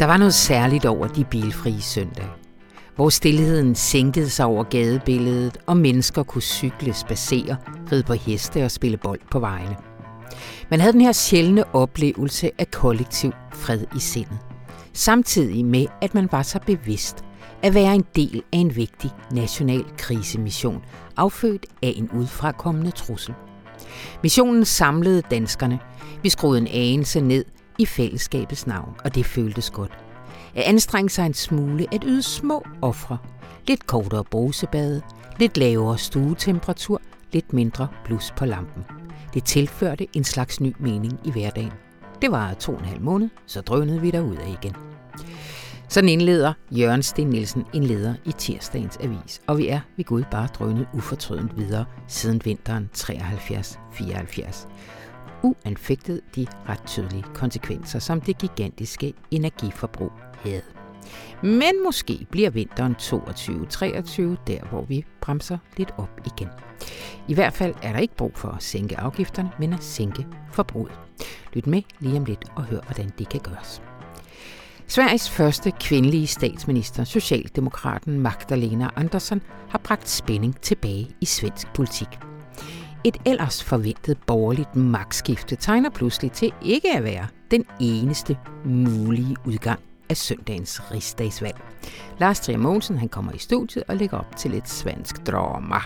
Der var noget særligt over de bilfrie søndage, hvor stillheden sænkede sig over gadebilledet, og mennesker kunne cykle, spacere, ride på heste og spille bold på vejene. Man havde den her sjældne oplevelse af kollektiv fred i sindet, samtidig med, at man var så bevidst at være en del af en vigtig national krisemission, affødt af en udfrakommende trussel. Missionen samlede danskerne. Vi skruede en anelse ned i fællesskabets navn, og det føltes godt. At anstrenge sig en smule, at yde små ofre. Lidt kortere brusebade, lidt lavere stuetemperatur, lidt mindre blus på lampen. Det tilførte en slags ny mening i hverdagen. Det var to og en halv måned, så drønede vi derud af igen. Sådan indleder Jørgen Sten Nielsen en leder i tirsdagens avis, og vi er ved Gud bare drønet ufortrødent videre siden vinteren 73-74 uanfægtet de ret tydelige konsekvenser, som det gigantiske energiforbrug havde. Men måske bliver vinteren 22-23 der, hvor vi bremser lidt op igen. I hvert fald er der ikke brug for at sænke afgifterne, men at sænke forbruget. Lyt med lige om lidt og hør, hvordan det kan gøres. Sveriges første kvindelige statsminister, Socialdemokraten Magdalena Andersson, har bragt spænding tilbage i svensk politik. Et ellers forventet borgerligt magtskifte tegner pludselig til ikke at være den eneste mulige udgang af søndagens rigsdagsvalg. Lars Trier Mogensen han kommer i studiet og lægger op til lidt svensk drama.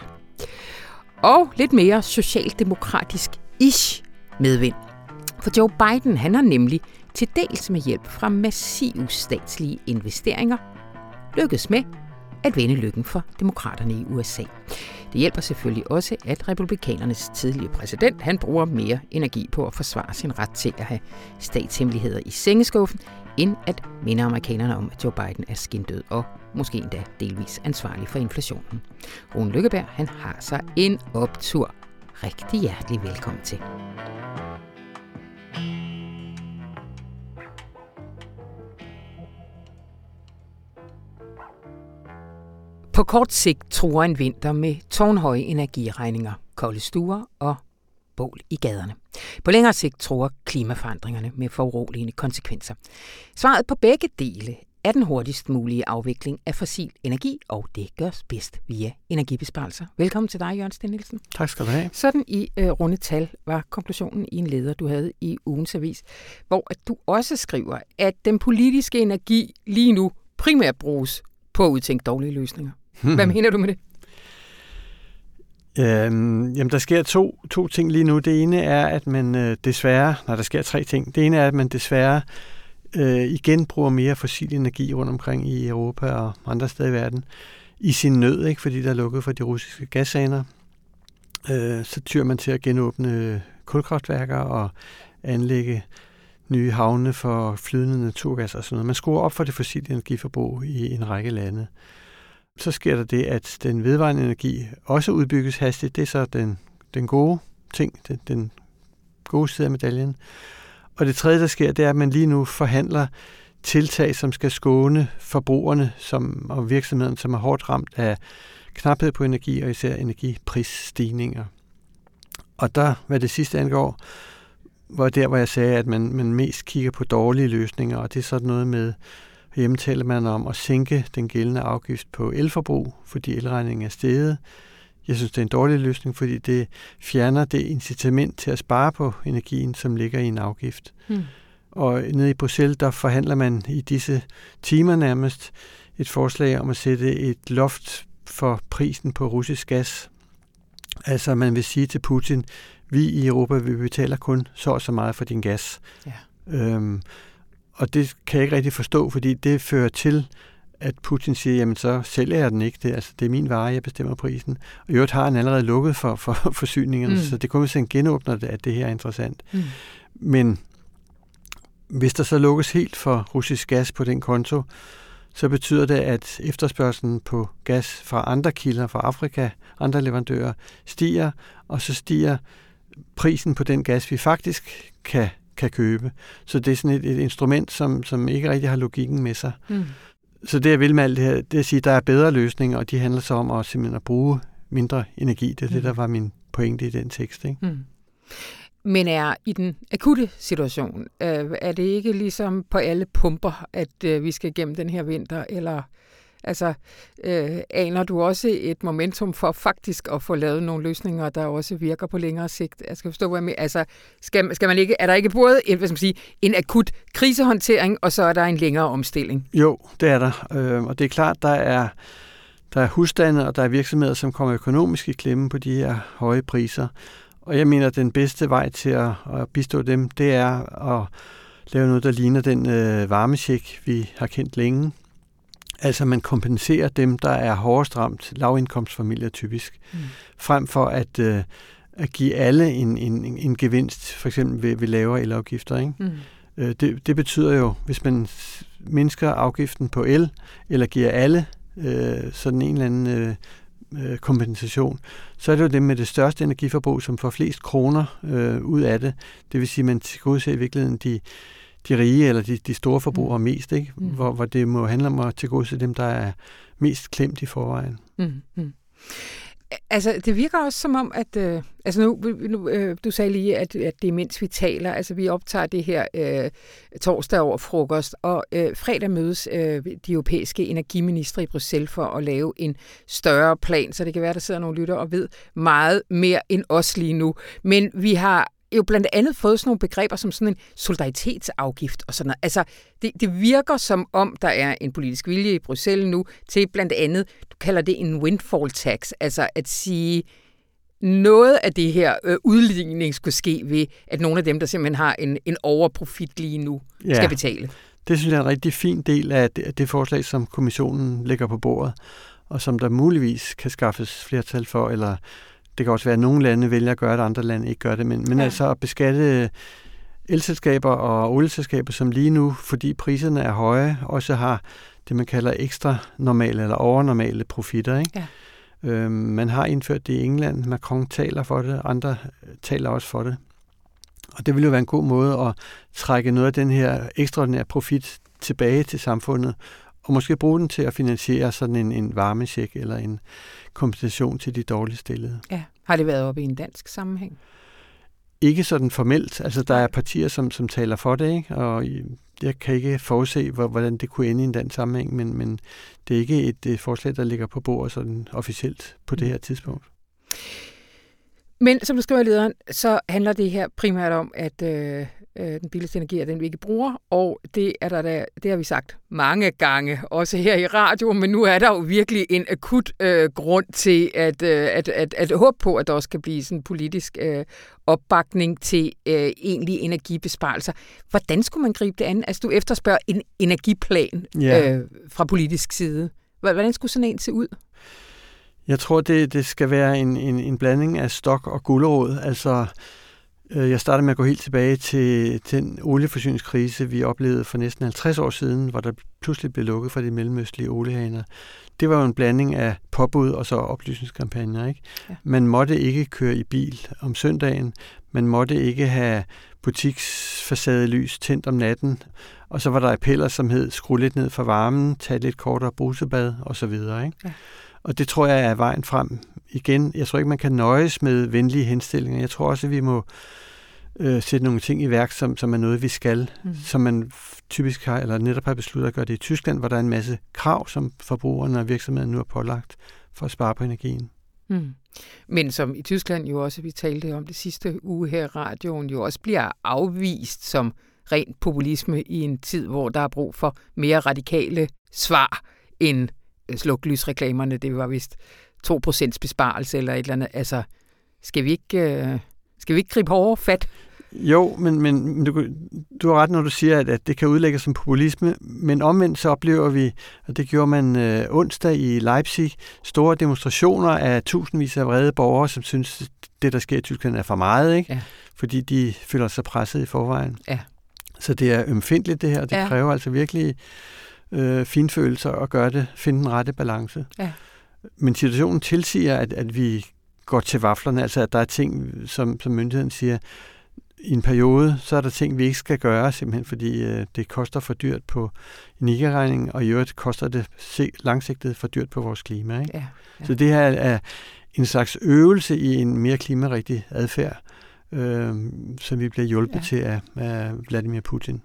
Og lidt mere socialdemokratisk ish medvind. For Joe Biden han har nemlig til dels med hjælp fra massive statslige investeringer lykkedes med at vende lykken for demokraterne i USA. Det hjælper selvfølgelig også, at republikanernes tidlige præsident han bruger mere energi på at forsvare sin ret til at have statshemmeligheder i sengeskuffen, end at minde amerikanerne om, at Joe Biden er skindød og måske endda delvis ansvarlig for inflationen. Rune Lykkeberg han har sig en optur. Rigtig hjertelig velkommen til. På kort sigt tror en vinter med tårnhøje energiregninger, kolde stuer og bål i gaderne. På længere sigt tror klimaforandringerne med foruroligende konsekvenser. Svaret på begge dele er den hurtigst mulige afvikling af fossil energi, og det gørs bedst via energibesparelser. Velkommen til dig, Jørgen Sten Nielsen. Tak skal du have. Sådan i uh, runde tal var konklusionen i en leder, du havde i ugens avis, hvor at du også skriver, at den politiske energi lige nu primært bruges på at udtænke dårlige løsninger. Hvad mener du med det? Øhm, jamen, der sker to, to ting lige nu. Det ene er, at man øh, desværre... Nej, der sker tre ting. Det ene er, at man desværre øh, igen bruger mere fossil energi rundt omkring i Europa og andre steder i verden i sin nød, ikke? fordi der er lukket for de russiske gasaner. Øh, så tyr man til at genåbne kulkraftværker og anlægge nye havne for flydende naturgas og sådan noget. Man skruer op for det fossile energiforbrug i en række lande så sker der det, at den vedvarende energi også udbygges hastigt. Det er så den, den gode ting, den, den gode side af medaljen. Og det tredje, der sker, det er, at man lige nu forhandler tiltag, som skal skåne forbrugerne som, og virksomheden, som er hårdt ramt af knaphed på energi og især energiprisstigninger. Og der, hvad det sidste angår, var der, hvor jeg sagde, at man, man mest kigger på dårlige løsninger, og det er sådan noget med Hjemme taler man om at sænke den gældende afgift på elforbrug, fordi elregningen er steget. Jeg synes, det er en dårlig løsning, fordi det fjerner det incitament til at spare på energien, som ligger i en afgift. Hmm. Og nede i Bruxelles, der forhandler man i disse timer nærmest et forslag om at sætte et loft for prisen på russisk gas. Altså man vil sige til Putin, vi i Europa, vi betaler kun så og så meget for din gas. Ja. Øhm, og det kan jeg ikke rigtig forstå, fordi det fører til, at Putin siger, jamen så sælger jeg den ikke. Det, altså, det er min vare, jeg bestemmer prisen. Og i øvrigt har han allerede lukket for, for forsyningerne, mm. så det kommer hvis en genåbner det, at det her er interessant. Mm. Men hvis der så lukkes helt for russisk gas på den konto, så betyder det, at efterspørgselen på gas fra andre kilder, fra Afrika, andre leverandører, stiger, og så stiger prisen på den gas, vi faktisk kan kan købe. Så det er sådan et, et instrument, som, som ikke rigtig har logikken med sig. Mm. Så det, jeg vil med alt det her, det er at sige, at der er bedre løsninger, og de handler så om at simpelthen at bruge mindre energi. Det er mm. det, der var min pointe i den tekst. Ikke? Mm. men er i den akutte situation. Øh, er det ikke ligesom på alle pumper, at øh, vi skal gennem den her vinter, eller altså, øh, aner du også et momentum for faktisk at få lavet nogle løsninger, der også virker på længere sigt? Jeg skal forstå, hvad jeg mener. Altså, skal, skal man ikke, er der ikke både en, hvad skal man sige, en akut krisehåndtering, og så er der en længere omstilling? Jo, det er der. Øh, og det er klart, der er der er husstande, og der er virksomheder, som kommer økonomisk i klemme på de her høje priser. Og jeg mener, at den bedste vej til at, at bistå dem, det er at lave noget, der ligner den øh, varmesjek, vi har kendt længe. Altså man kompenserer dem, der er hårdest ramt, lavindkomstfamilier typisk, mm. frem for at, øh, at give alle en, en, en gevinst, for eksempel ved, ved lavere elafgifter. Ikke? Mm. Øh, det, det betyder jo, hvis man mindsker afgiften på el, eller giver alle øh, sådan en eller anden øh, øh, kompensation, så er det jo dem med det største energiforbrug, som får flest kroner øh, ud af det. Det vil sige, at man tilgodeser i virkeligheden de, de rige eller de, de store forbrugere mm. mest, ikke? Mm. Hvor, hvor det må handle om at tilgodese dem, der er mest klemt i forvejen. Mm. Mm. Altså, det virker også som om, at... Øh, altså nu, nu øh, du sagde lige, at, at det er mens vi taler. Altså, vi optager det her øh, torsdag over frokost, og øh, fredag mødes øh, de europæiske energiministre i Bruxelles for at lave en større plan, så det kan være, der sidder nogle lytter og ved meget mere end os lige nu. Men vi har jo blandt andet fået sådan nogle begreber som sådan en solidaritetsafgift og sådan noget. Altså, det, det virker som om, der er en politisk vilje i Bruxelles nu til blandt andet, du kalder det en windfall tax, altså at sige, noget af det her øh, udligning skulle ske ved, at nogle af dem, der simpelthen har en, en overprofit lige nu, ja. skal betale. Det synes jeg er en rigtig fin del af det, af det forslag, som kommissionen lægger på bordet, og som der muligvis kan skaffes flertal for, eller det kan også være, at nogle lande vælger at gøre det, andre lande ikke gør det, men, men ja. altså at beskatte elselskaber og olieselskaber, som lige nu, fordi priserne er høje, også har det, man kalder ekstra normale eller overnormale profitter. Ikke? Ja. Øhm, man har indført det i England. Macron taler for det, andre taler også for det. Og det vil jo være en god måde at trække noget af den her ekstraordinære profit tilbage til samfundet, og måske bruge den til at finansiere sådan en, en varmesjek eller en kompensation til de dårligt stillede. Ja. Har det været oppe i en dansk sammenhæng? Ikke sådan formelt. Altså, der er partier, som, som taler for det, ikke? og jeg kan ikke forudse, hvordan det kunne ende i en dansk sammenhæng, men, men det er ikke et, et forslag, der ligger på bordet sådan officielt på det her tidspunkt. Men som du skriver i lederen, så handler det her primært om, at øh, øh, den billigste energi er den, vi ikke bruger, og det, er der, der, det har vi sagt mange gange, også her i radio, men nu er der jo virkelig en akut øh, grund til at, øh, at, at, at håbe på, at der også kan blive sådan politisk øh, opbakning til øh, egentlige energibesparelser. Hvordan skulle man gribe det an? Altså, du efterspørger en energiplan yeah. øh, fra politisk side. Hvordan skulle sådan en se ud? Jeg tror, det, det skal være en, en, en blanding af stok og gulerod. Altså, øh, jeg startede med at gå helt tilbage til, til den olieforsyningskrise, vi oplevede for næsten 50 år siden, hvor der pludselig blev lukket for de mellemøstlige oliehaner. Det var jo en blanding af påbud og så oplysningskampagner. Ikke? Ja. Man måtte ikke køre i bil om søndagen. Man måtte ikke have butiksfacadelys tændt om natten. Og så var der appeller, som hed skru lidt ned for varmen, tag lidt kortere brusebad osv. Ikke? Ja. Og det tror jeg er vejen frem. Igen, jeg tror ikke, man kan nøjes med venlige henstillinger. Jeg tror også, at vi må øh, sætte nogle ting i værk, som, som er noget, vi skal, mm. som man typisk har, eller netop har besluttet at gøre det i Tyskland, hvor der er en masse krav, som forbrugerne og virksomheden nu har pålagt for at spare på energien. Mm. Men som i Tyskland jo også, vi talte om det sidste uge her i radioen, jo også bliver afvist som ren populisme i en tid, hvor der er brug for mere radikale svar end sluklysreklamerne, det var vist 2% besparelse eller et eller andet. Altså, skal vi ikke, øh, skal vi ikke gribe hårdere fat? Jo, men, men du, du har ret, når du siger, at, at det kan udlægges som populisme, men omvendt så oplever vi, og det gjorde man øh, onsdag i Leipzig, store demonstrationer af tusindvis af vrede borgere, som synes, det der sker i Tyskland er for meget, ikke? Ja. fordi de føler sig presset i forvejen. Ja. Så det er ømfindligt det her, det ja. kræver altså virkelig øh, finfølelser og gøre det, finde den rette balance. Ja. Men situationen tilsiger, at, at vi går til vaflerne, altså at der er ting, som, som myndigheden siger, i en periode, så er der ting, vi ikke skal gøre, simpelthen fordi øh, det koster for dyrt på energiregningen, og i øvrigt koster det langsigtet for dyrt på vores klima. Ikke? Ja, ja. Så det her er en slags øvelse i en mere klimarigtig adfærd, øh, som vi bliver hjulpet ja. til af, af Vladimir Putin.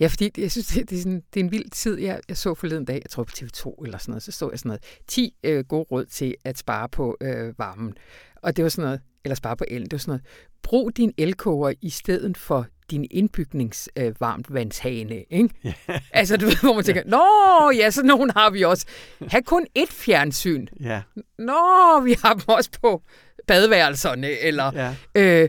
Ja, fordi jeg synes, det, det, er, sådan, det er en vild tid. Jeg, jeg så forleden dag, jeg tror på TV2 eller sådan noget, så stod jeg sådan noget, 10 øh, gode råd til at spare på øh, varmen. Og det var sådan noget, eller spare på el, det var sådan noget, brug din elkoger i stedet for din indbygnings øh, ikke? Yeah. Altså, du ved, hvor man tænker, nå, ja, så nogen har vi også. Ha' kun ét fjernsyn. Ja. Nå, vi har dem også på badeværelserne, eller ja. øh,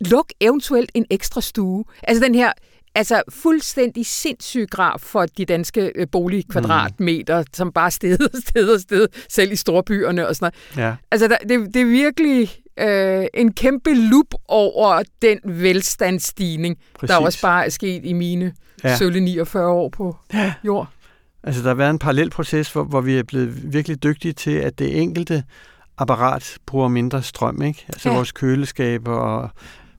luk eventuelt en ekstra stue. Altså den her, altså fuldstændig sindssyg graf for de danske øh, boligkvadratmeter, mm. som bare sted og sted og sted, selv i storbyerne og sådan noget. Ja. Altså der, det, det er virkelig øh, en kæmpe lup over den velstandsstigning, Præcis. der også bare er sket i mine ja. sølle 49 år på ja. jord. Altså der har været en parallel proces, hvor, hvor vi er blevet virkelig dygtige til, at det enkelte apparat bruger mindre strøm. Ikke? Altså ja. vores køleskaber og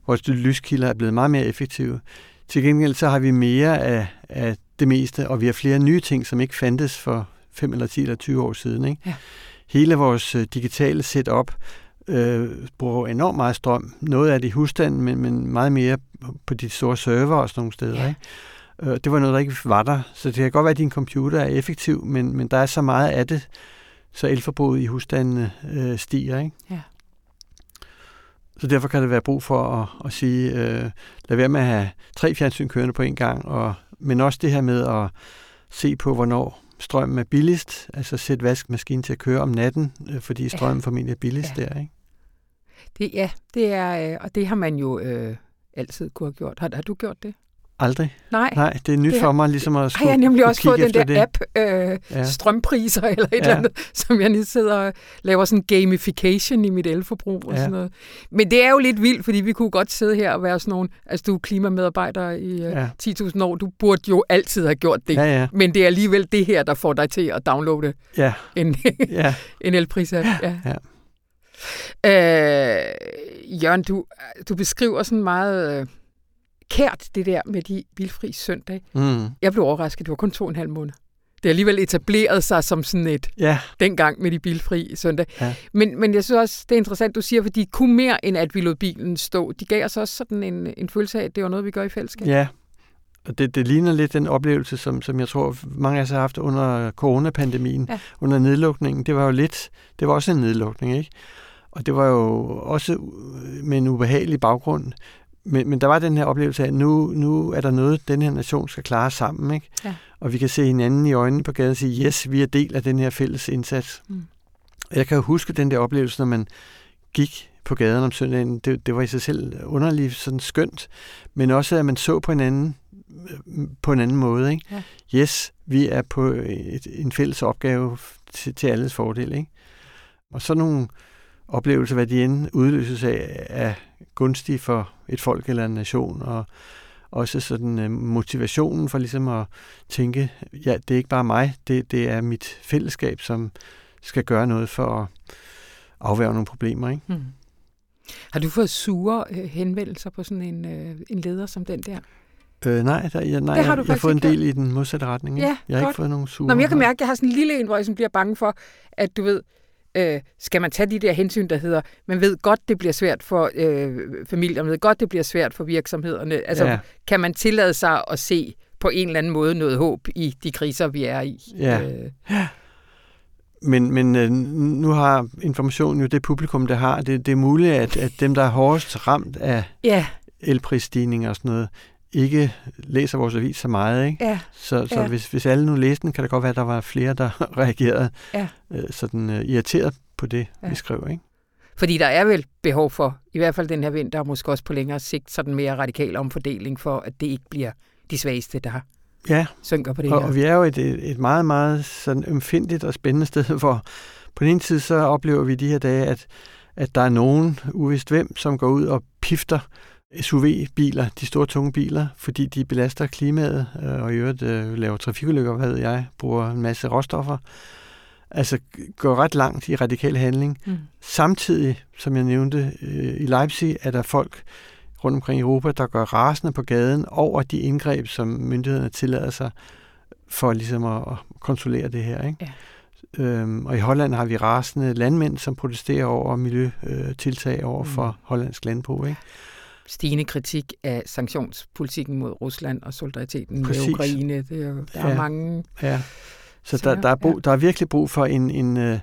vores lyskilder er blevet meget mere effektive. Til gengæld så har vi mere af, af det meste, og vi har flere nye ting, som ikke fandtes for 5 eller 10 eller 20 år siden. Ikke? Ja. Hele vores øh, digitale setup øh, bruger enormt meget strøm. Noget af det i husstanden, men, men meget mere på de store server og sådan nogle steder. Ja. Ikke? Øh, det var noget, der ikke var der. Så det kan godt være, at din computer er effektiv, men, men der er så meget af det, så elforbruget i husstandene øh, stiger. Ikke? Ja. Så derfor kan det være brug for at, at sige, øh, lad være med at have tre fjernsyn kørende på en gang, og, men også det her med at se på, hvornår strømmen er billigst, altså sætte vaskemaskinen til at køre om natten, øh, fordi strømmen ja. formentlig er billigst ja. der, ikke? Det, ja, det er, øh, og det har man jo øh, altid kunne have gjort. Har, har du gjort det? Aldrig. Nej. Nej, det er nyt det for mig ligesom at skulle Har jeg nemlig også fået den der det. app, øh, ja. strømpriser eller et ja. eller andet, som jeg lige sidder og laver sådan gamification i mit elforbrug og ja. sådan noget. Men det er jo lidt vildt, fordi vi kunne godt sidde her og være sådan nogle, altså du er klimamedarbejder i øh, ja. 10.000 år, du burde jo altid have gjort det. Ja, ja. Men det er alligevel det her, der får dig til at downloade ja. en, ja. en elpris-app. Ja. ja. Øh, Jørgen, du, du beskriver sådan meget... Øh, kært, det der med de bilfri søndag. Mm. Jeg blev overrasket, det var kun to og en halv måned. Det alligevel etableret sig som sådan et ja. dengang med de bilfri søndag. Ja. Men, men jeg synes også, det er interessant, du siger, for de kunne mere, end at vi lod bilen stå. De gav os også sådan en, en følelse af, at det var noget, vi gør i fællesskab. Ja, og det, det ligner lidt den oplevelse, som, som jeg tror, mange af os har haft under coronapandemien, ja. under nedlukningen. Det var jo lidt, det var også en nedlukning, ikke? Og det var jo også med en ubehagelig baggrund. Men, men der var den her oplevelse af, at nu, nu er der noget, den her nation skal klare sammen. Ikke? Ja. Og vi kan se hinanden i øjnene på gaden og sige, yes, vi er del af den her fælles indsats. Mm. Jeg kan jo huske den der oplevelse, når man gik på gaden om søndagen. Det, det var i sig selv underligt sådan skønt, men også at man så på hinanden på en anden måde. Ikke? Ja. Yes, vi er på et, en fælles opgave til, til alles fordel. Ikke? Og så nogle oplevelser, hvad de end udløses af, er gunstige for et folk eller en nation, og også sådan uh, motivationen for ligesom at tænke, ja, det er ikke bare mig, det, det er mit fællesskab, som skal gøre noget for at afværge nogle problemer. Ikke? Hmm. Har du fået sure uh, henvendelser på sådan en, uh, en leder som den der? Øh, nej, der, ja, nej det har du jeg, jeg har fået en del i den modsatte retning. Ja, jeg har godt. ikke fået nogen sure. Nå, men jeg kan mærke, at jeg har sådan en lille en, hvor jeg sådan bliver bange for, at du ved, øh, skal man tage de der hensyn, der hedder, man ved godt, det bliver svært for øh, familierne, man ved godt, det bliver svært for virksomhederne. Altså, ja. kan man tillade sig at se på en eller anden måde noget håb i de kriser, vi er i? Ja. Øh. ja. Men, men øh, nu har informationen jo det publikum, det har. Det, det er muligt, at, at dem, der er hårdest ramt af ja. elprisstigninger og sådan noget, ikke læser vores avis så meget. Ikke? Ja. Så, så ja. hvis, hvis alle nu læste den, kan det godt være, at der var flere, der reagerede ja. øh, sådan uh, irriteret på det, ja. vi skrev. Ikke? Fordi der er vel behov for, i hvert fald den her vinter, og måske også på længere sigt, sådan mere radikal omfordeling for, at det ikke bliver de svageste, der ja. synker på det og, her. og vi er jo et, et meget, meget sådan ømfindigt og spændende sted, hvor på den ene side så oplever vi de her dage, at, at der er nogen, uvist hvem, som går ud og pifter SUV-biler, de store tunge biler, fordi de belaster klimaet øh, og i øvrigt øh, laver trafikulykker, hvad ved jeg, bruger en masse råstoffer. Altså går ret langt i radikal handling. Mm. Samtidig, som jeg nævnte, øh, i Leipzig er der folk rundt omkring i Europa, der går rasende på gaden over de indgreb, som myndighederne tillader sig for ligesom at, at kontrollere det her. Ikke? Ja. Øhm, og i Holland har vi rasende landmænd, som protesterer over miljøtiltag over for mm. hollandsk landbrug. Ikke? Stigende kritik af sanktionspolitikken mod Rusland og solidariteten Præcis. med Ukraine. Det er, der ja. er mange... Ja. Så der, der, er brug, ja. der er virkelig brug for en, en, øh,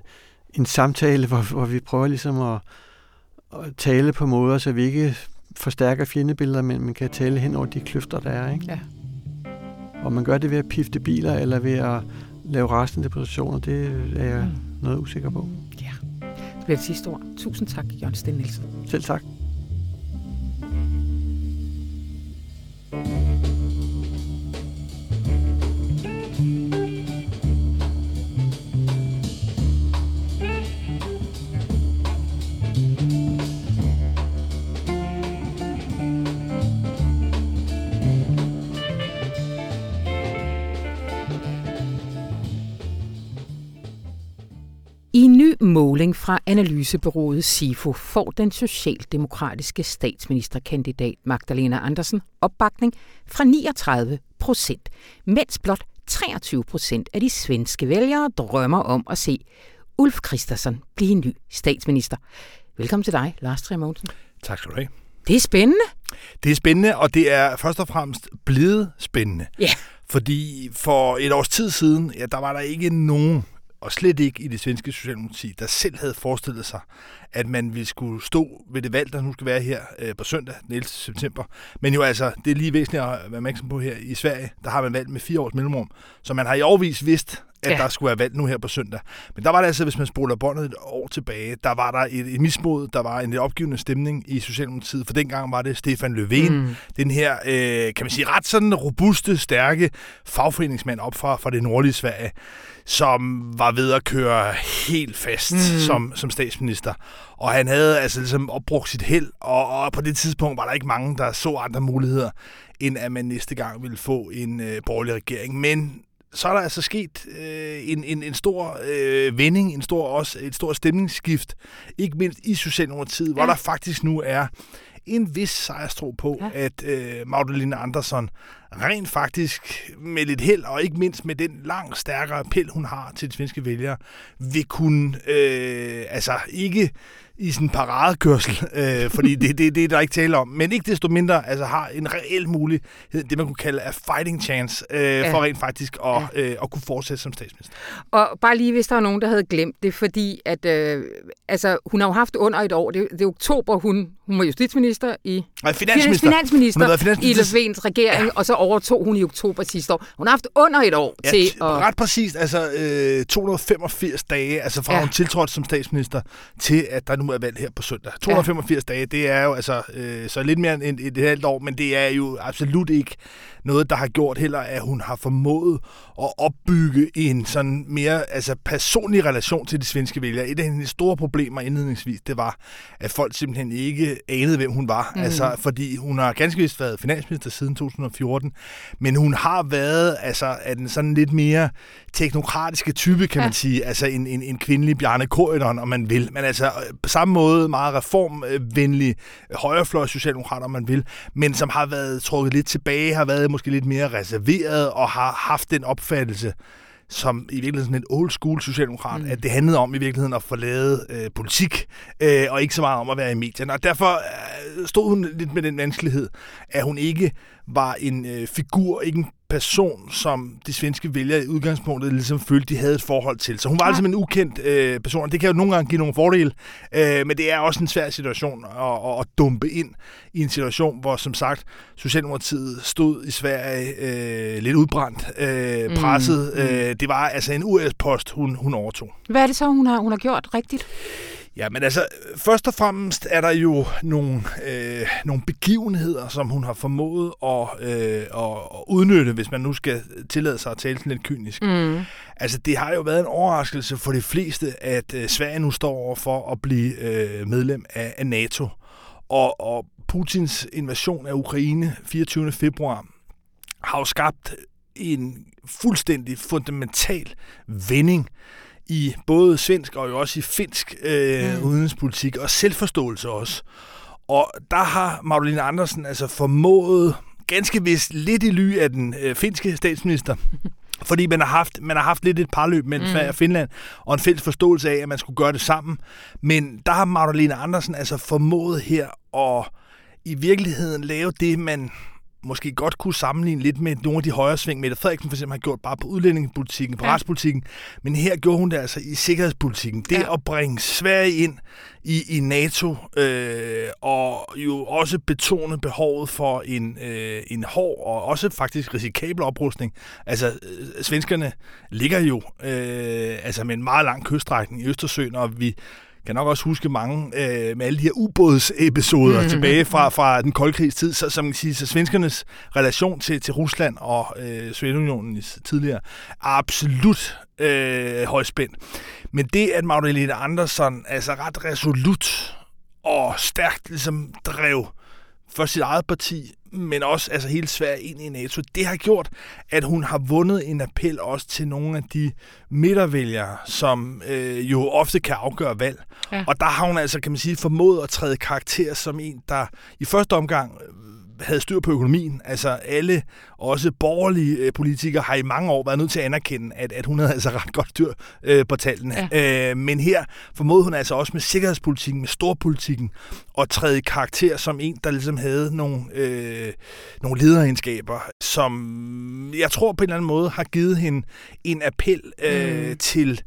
en samtale, hvor, hvor vi prøver ligesom at, at tale på måder, så vi ikke forstærker fjendebilleder, men man kan tale hen over de kløfter, der er. Ikke? Ja. Og man gør det ved at pifte biler, eller ved at lave rasende depositioner, det er jeg mm. noget usikker på. Ja, det bliver det sidste ord. Tusind tak, Jørgen Sten Nielsen. Selv tak. Fra analysebyrået SIFO får den socialdemokratiske statsministerkandidat Magdalena Andersen opbakning fra 39 procent, mens blot 23 procent af de svenske vælgere drømmer om at se Ulf Christensen blive ny statsminister. Velkommen til dig, Lars Trier Mogensen. Tak skal du have. Det er spændende. Det er spændende, og det er først og fremmest blevet spændende. Ja. Fordi for et års tid siden, ja, der var der ikke nogen og slet ikke i det svenske socialdemokrati, der selv havde forestillet sig, at man ville skulle stå ved det valg, der nu skal være her øh, på søndag, den 11. september. Men jo altså, det er lige væsentligt at være opmærksom på her i Sverige, der har man valgt med fire års mellemrum, så man har i årvis vidst, at ja. der skulle være valg nu her på søndag. Men der var det altså, hvis man spoler båndet et år tilbage, der var der et, et mismod, der var en opgivende stemning i Socialdemokratiet, for dengang var det Stefan Löfven, mm. den her, øh, kan man sige, ret sådan robuste, stærke fagforeningsmand op fra, fra det nordlige Sverige, som var ved at køre helt fast mm. som, som statsminister. Og han havde altså ligesom opbrugt sit held, og, og på det tidspunkt var der ikke mange, der så andre muligheder, end at man næste gang ville få en øh, borgerlig regering. Men så er der altså sket øh, en, en, en stor øh, vending, en stor, også, et stort stemningsskift, ikke mindst i Socialdemokratiet, ja. hvor der faktisk nu er en vis sejrstro på, ja. at øh, Magdalena Andersson rent faktisk med lidt held, og ikke mindst med den langt stærkere appel, hun har til de svenske vælgere, vil kunne øh, altså ikke i sådan en paradekørsel, øh, fordi det, det, det er der ikke tale om. Men ikke desto mindre altså, har en reel mulighed, det man kunne kalde a fighting chance, øh, ja. for rent faktisk at, ja. øh, at kunne fortsætte som statsminister. Og bare lige, hvis der er nogen, der havde glemt det, fordi at, øh, altså, hun har jo haft under et år, det, det er oktober, hun, hun var justitsminister i... Nej, finansminister. Finansminister, finansminister. i Løfvens regering, ja. og så overtog hun i oktober sidste år. Hun har haft under et år ja, til at... Ret præcist, altså øh, 285 dage, altså fra ja. hun tiltrådte som statsminister, til at der nu er valg her på søndag. 285 ja. dage, det er jo altså øh, så lidt mere end et, et halvt år, men det er jo absolut ikke noget, der har gjort heller, at hun har formået at opbygge en sådan mere altså personlig relation til de svenske vælgere. Et af hendes store problemer indledningsvis, det var, at folk simpelthen ikke anede, hvem hun var. Mm. Altså, fordi hun har ganske vist været finansminister siden 2014, men hun har været altså, af den sådan lidt mere teknokratiske type, kan ja. man sige. Altså en, en, en kvindelig Bjarne Korydon, om man vil. Men altså på samme måde meget reformvenlig højrefløj socialdemokrat, om man vil, men som har været trukket lidt tilbage, har været måske lidt mere reserveret og har haft den opfattelse, som i virkeligheden sådan en old school socialdemokrat, mm. at det handlede om i virkeligheden at lavet øh, politik, øh, og ikke så meget om at være i medierne. Og derfor øh, stod hun lidt med den vanskelighed, at hun ikke var en øh, figur, ikke en person, som de svenske vælgere i udgangspunktet ligesom følte, de havde et forhold til. Så hun var ja. altså en ukendt øh, person, og det kan jo nogle gange give nogle fordele, øh, men det er også en svær situation at, at, dumpe ind i en situation, hvor som sagt Socialdemokratiet stod i Sverige øh, lidt udbrændt, øh, mm, presset. Mm. Øh, det var altså en US-post, hun, hun overtog. Hvad er det så, hun har, hun har gjort rigtigt? Ja, men altså, først og fremmest er der jo nogle, øh, nogle begivenheder, som hun har formået at, øh, at udnytte, hvis man nu skal tillade sig at tale sådan lidt kynisk. Mm. Altså, det har jo været en overraskelse for de fleste, at øh, Sverige nu står over for at blive øh, medlem af, af NATO. Og, og Putins invasion af Ukraine 24. februar har jo skabt en fuldstændig fundamental vending i både svensk og jo også i finsk øh, mm. udenrigspolitik, og selvforståelse også. Og der har Magdalena Andersen altså formået, ganske vist lidt i ly af den øh, finske statsminister, Fordi man har haft, man har haft lidt et parløb mellem mm. Sverige og Finland, og en fælles forståelse af, at man skulle gøre det sammen. Men der har Magdalena Andersen altså formået her at i virkeligheden lave det, man måske godt kunne sammenligne lidt med nogle af de højre sving, Mette Frederiksen for eksempel har gjort bare på udlændingepolitikken, på ja. retspolitikken, men her gjorde hun det altså i sikkerhedspolitikken. Det ja. at bringe Sverige ind i, i NATO, øh, og jo også betone behovet for en, øh, en hård og også faktisk risikabel oprustning. Altså, øh, svenskerne ligger jo øh, altså med en meget lang kyststrækning i Østersøen, og vi kan nok også huske mange øh, med alle de her ubådsepisoder mm-hmm. tilbage fra, fra den kolde krigs tid, så, som man siger, så svenskernes relation til, til Rusland og øh, Sovjetunionen tidligere er absolut øh, højspændt. Men det, at Magdalena Andersson altså ret resolut og stærkt ligesom drev for sit eget parti, men også altså hele Sverige ind i NATO. Det har gjort, at hun har vundet en appel også til nogle af de midtervælgere, som øh, jo ofte kan afgøre valg. Ja. Og der har hun altså, kan man sige, formået at træde karakter som en, der i første omgang havde styr på økonomien. Altså alle, også borgerlige øh, politikere, har i mange år været nødt til at anerkende, at, at hun havde altså ret godt styr øh, på tallene. Ja. Øh, men her formåede hun altså også med sikkerhedspolitikken, med storpolitikken, at træde i karakter som en, der ligesom havde nogle, øh, nogle lederegenskaber, som jeg tror på en eller anden måde har givet hende en appel øh, mm. til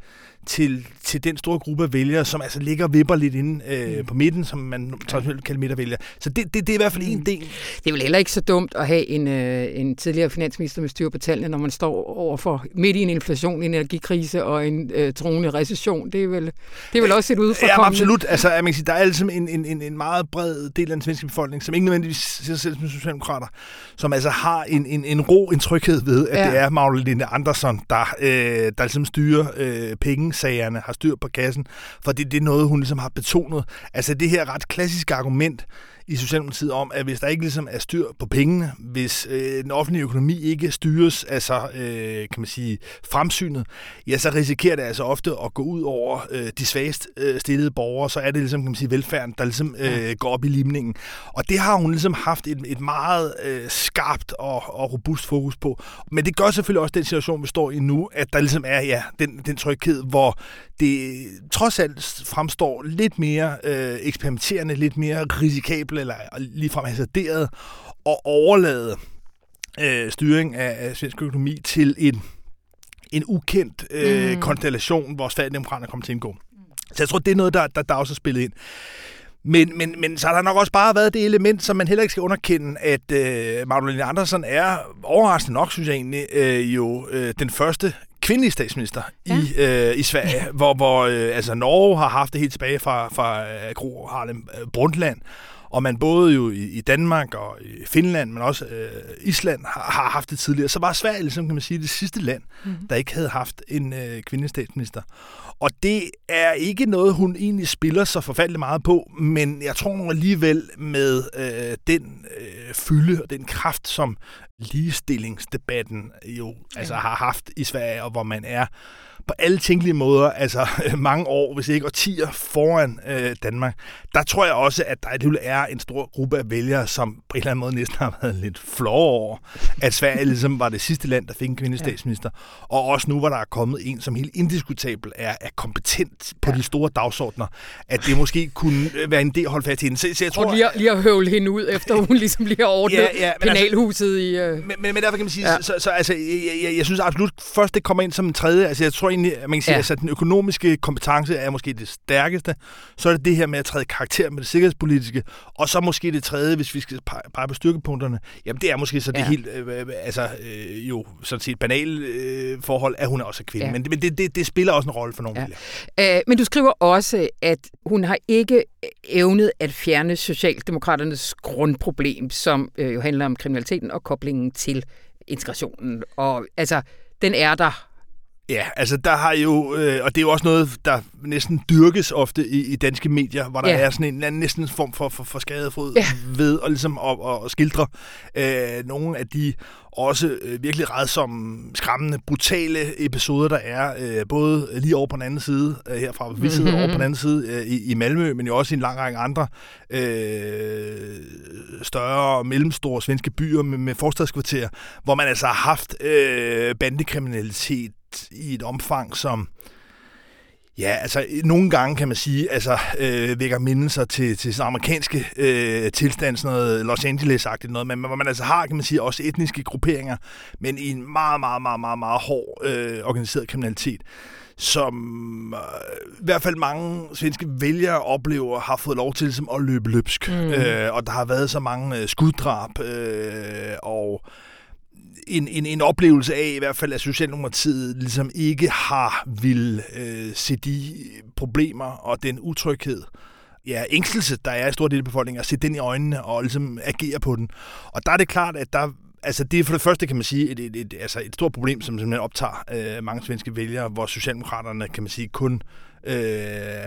til, til den store gruppe af vælgere, som altså ligger og vipper lidt inde øh, mm. på midten, som man traditionelt kalder midtervælgere. Så det, det, det er i hvert fald en mm. del. Det er vel heller ikke så dumt at have en, øh, en tidligere finansminister med styr på tallene, når man står overfor midt i en inflation, en energikrise og en øh, troende recession. Det er vel, det er vel også et udfordring. Ja, absolut. Altså, jeg kan sige, der er altså en, en, en, en meget bred del af den svenske befolkning, som ikke nødvendigvis ser sig selv som socialdemokrater, som altså har en, en, en ro, en tryghed ved, at ja. det er Magdalene Andersson, der, øh, der ligesom styrer øh, penge sagerne, har styr på kassen, for det, det er noget, hun ligesom har betonet. Altså det her ret klassiske argument, i Socialdemokratiet om, at hvis der ikke ligesom er styr på pengene, hvis øh, den offentlige økonomi ikke styres, altså øh, kan man sige, fremsynet, ja, så risikerer det altså ofte at gå ud over øh, de svagest øh, stillede borgere, så er det ligesom, kan man sige, velfærden, der ligesom øh, går op i limningen. Og det har hun ligesom haft et, et meget øh, skarpt og, og robust fokus på. Men det gør selvfølgelig også den situation, vi står i nu, at der ligesom er ja, den, den tryghed, hvor det trods alt fremstår lidt mere øh, eksperimenterende, lidt mere risikabelt, eller ligefrem hasarderet, at overlade øh, styring af, af svensk økonomi til en, en ukendt øh, mm. konstellation, hvor Sverigedemokraterne kommer til at indgå. Så jeg tror, det er noget, der, der, der også er spillet ind. Men, men, men så har der nok også bare været det element, som man heller ikke skal underkende, at øh, Magdalena Andersen er overraskende nok, synes jeg egentlig, øh, jo øh, den første kvindelige statsminister ja. i, øh, i Sverige, hvor, hvor øh, altså Norge har haft det helt tilbage fra, fra øh, Gro Harlem øh, Brundtland, og man både jo i, i Danmark og i Finland, men også øh, Island har, har haft det tidligere, så var Sverige ligesom, kan man sige, det sidste land, mm. der ikke havde haft en øh, kvindelig statsminister. Og det er ikke noget, hun egentlig spiller så forfærdeligt meget på, men jeg tror nu alligevel med øh, den øh, fylde og den kraft, som ligestillingsdebatten jo ja. altså har haft i Sverige, og hvor man er på alle tænkelige måder, altså mange år, hvis ikke årtier foran øh, Danmark, der tror jeg også, at der alligevel er en stor gruppe af vælgere, som på en eller anden måde næsten har været lidt flove over, at Sverige ligesom var det sidste land, der fik en kvindelig statsminister. Ja. Og også nu, hvor der er kommet en, som helt indiskutabel er, er kompetent på ja. de store dagsordner, at det måske kunne være en del at holde fast i hende. Så, så jeg tror, og lige, lige at høvle hende ud, efter hun ligesom lige har ordnet ja, ja, altså- penalhuset altså, i... Uh... Men, men, men derfor kan man sige, ja. så, så altså, jeg, jeg, jeg synes absolut, først det kommer ind som en tredje. Altså, jeg tror egentlig, man kan sige, ja. altså, den økonomiske kompetence er måske det stærkeste. Så er det det her med at træde karakter med det sikkerhedspolitiske. Og så måske det tredje, hvis vi skal pege på styrkepunkterne, jamen det er måske så det ja. helt, øh, øh, altså øh, jo sådan set banale øh, forhold, at hun er også kvinde. Ja. Men, men det, det, det spiller også en rolle for nogle ja. øh, Men du skriver også, at hun har ikke evnet at fjerne Socialdemokraternes grundproblem, som øh, jo handler om kriminaliteten og koblingen til integrationen. Og altså, den er der Ja, altså der har jo, øh, og det er jo også noget, der næsten dyrkes ofte i, i danske medier, hvor der ja. er sådan en, en næsten en form for, for, for skadefrod ja. ved at, ligesom, at, at, at skildre øh, nogle af de også øh, virkelig redsomme, skræmmende, brutale episoder, der er, øh, både lige over på den anden side, øh, herfra vi sidder mm-hmm. over på den anden side øh, i, i Malmø, men jo også i en lang række andre øh, større og mellemstore svenske byer med, med forstadskvarterer, hvor man altså har haft øh, bandekriminalitet i et omfang, som Ja, altså nogle gange kan man sige, altså øh, vækker mindelser til, til sådan amerikanske øh, tilstand, sådan noget Los Angeles-agtigt noget, men hvor man altså har, kan man sige, også etniske grupperinger, men i en meget, meget, meget, meget, meget hård øh, organiseret kriminalitet, som øh, i hvert fald mange svenske vælgere oplever, har fået lov til ligesom, at løbe løbsk. Mm. Øh, og der har været så mange øh, skuddrab øh, og en, en, en oplevelse af i hvert fald, at Socialdemokratiet ligesom ikke har vil øh, se de problemer og den utryghed, ja, ængstelse, der er i stor del af befolkningen, at se den i øjnene og ligesom agere på den. Og der er det klart, at der altså det er for det første, kan man sige, et, et, et, altså et stort problem, som simpelthen optager øh, mange svenske vælgere, hvor Socialdemokraterne, kan man sige, kun øh,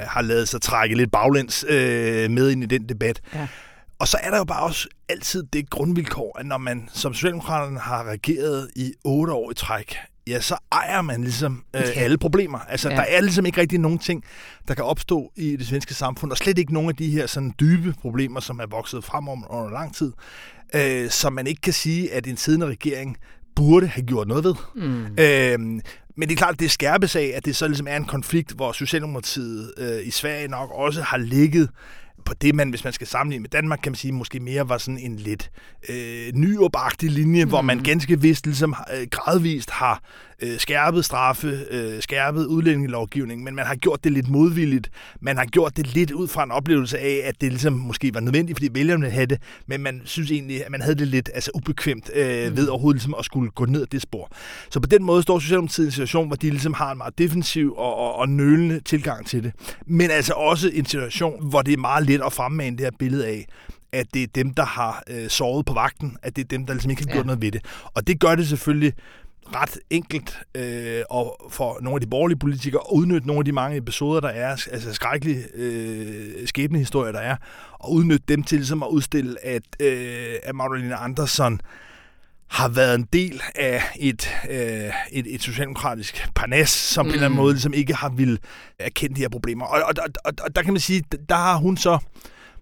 har lavet sig trække lidt baglæns øh, med ind i den debat. Ja. Og så er der jo bare også altid det grundvilkår, at når man som Socialdemokraterne har regeret i otte år i træk, ja, så ejer man ligesom øh, ja. alle problemer. Altså, ja. der er ligesom ikke rigtig nogen ting, der kan opstå i det svenske samfund, og slet ikke nogen af de her sådan dybe problemer, som er vokset frem om under lang tid, øh, som man ikke kan sige, at en siddende regering burde have gjort noget ved. Mm. Øh, men det er klart, at det skærpes af, at det så ligesom er en konflikt, hvor Socialdemokratiet øh, i Sverige nok også har ligget på det, man, hvis man skal sammenligne med Danmark, kan man sige, måske mere var sådan en lidt øh, nyopagtig linje, mm. hvor man ganske vist ligesom øh, gradvist har øh, skærpet straffe, øh, skærpet udlændingelovgivning, men man har gjort det lidt modvilligt. Man har gjort det lidt ud fra en oplevelse af, at det ligesom måske var nødvendigt, fordi vælgerne havde det, men man synes egentlig, at man havde det lidt altså, ubekvemt øh, mm. ved overhovedet ligesom at skulle gå ned ad det spor. Så på den måde står Socialdemokratiet i en situation, hvor de ligesom har en meget defensiv og, og, og nølende tilgang til det. Men altså også en situation, hvor det er meget let at fremmane det her billede af, at det er dem, der har øh, sovet på vagten, at det er dem, der ligesom ikke har gjort ja. noget ved det. Og det gør det selvfølgelig ret enkelt øh, og for nogle af de borgerlige politikere at udnytte nogle af de mange episoder, der er, altså skrækkelige øh, skæbnehistorier, der er, og udnytte dem til ligesom at udstille, at, øh, at Magdalena Andersson har været en del af et, øh, et, et socialdemokratisk parnas, som mm. på en eller anden mm. måde ligesom ikke har vil erkende de her problemer. Og, og, og, og, og der kan man sige, der har hun så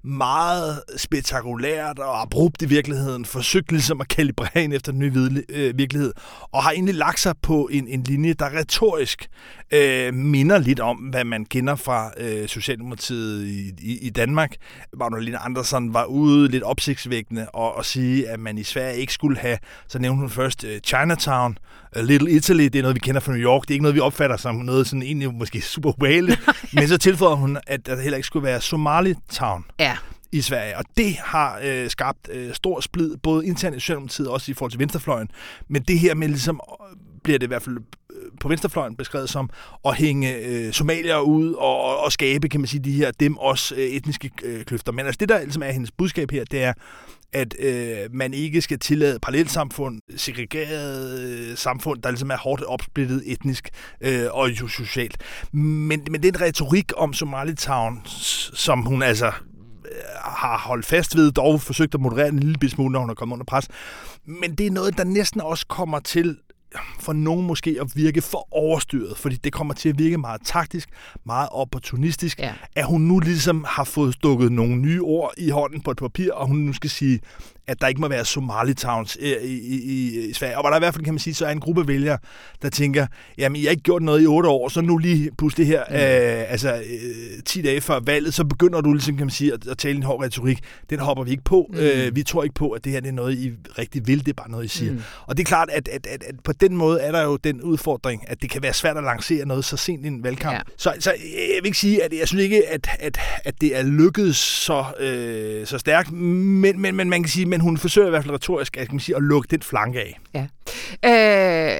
meget spektakulært og abrupt i virkeligheden, forsøgt ligesom at kalibrere ind efter den nye øh, virkelighed, og har egentlig lagt sig på en, en linje, der retorisk øh, minder lidt om, hvad man kender fra øh, Socialdemokratiet i, i, i Danmark. Magdalena Andersson var ude lidt opsigtsvækkende og, og sige, at man i Sverige ikke skulle have, så nævnte hun først uh, Chinatown, Little Italy, det er noget, vi kender fra New York, det er ikke noget, vi opfatter som noget sådan egentlig måske super ubehageligt, men så tilføjer hun, at der heller ikke skulle være Somali Town. Ja i Sverige. Og det har øh, skabt øh, stor splid, både internt i Socialdemokratiet og også i forhold til venstrefløjen. Men det her med ligesom, bliver det i hvert fald på venstrefløjen beskrevet som at hænge øh, somalier ud og, og skabe, kan man sige, de her dem også øh, etniske øh, kløfter. Men altså det, der ligesom er hendes budskab her, det er, at øh, man ikke skal tillade parallelsamfund, segregeret øh, samfund, der ligesom er hårdt opsplittet etnisk øh, og socialt. Men, men den retorik om Somalitown, som hun altså øh, har holdt fast ved, dog forsøgt at moderere en lille smule, når hun er kommet under pres. Men det er noget, der næsten også kommer til for nogen måske at virke for overstyret, fordi det kommer til at virke meget taktisk, meget opportunistisk, ja. at hun nu ligesom har fået stukket nogle nye ord i hånden på et papir, og hun nu skal sige, at der ikke må være Somali Towns i, i, i, i Sverige. Og hvor der i hvert fald, kan man sige, så er en gruppe vælgere, der tænker, jamen, jeg har ikke gjort noget i otte år, så nu lige pludselig her, mm. øh, altså øh, 10 dage før valget, så begynder du ligesom, kan man sige, at, at tale en hård retorik. Den hopper vi ikke på. Mm. Øh, vi tror ikke på, at det her det er noget, I rigtig vil. Det er bare noget, I siger. Mm. Og det er klart, at, at, at, at på den måde er der jo den udfordring, at det kan være svært at lancere noget så sent i en valgkamp. Ja. Så, så jeg vil ikke sige, at jeg synes ikke, at, at, at det er lykkedes så, øh, så stærkt, men, men, men man kan sige, men hun forsøger i hvert fald retorisk at, kan man sige, at lukke den flanke af. Ja. Øh,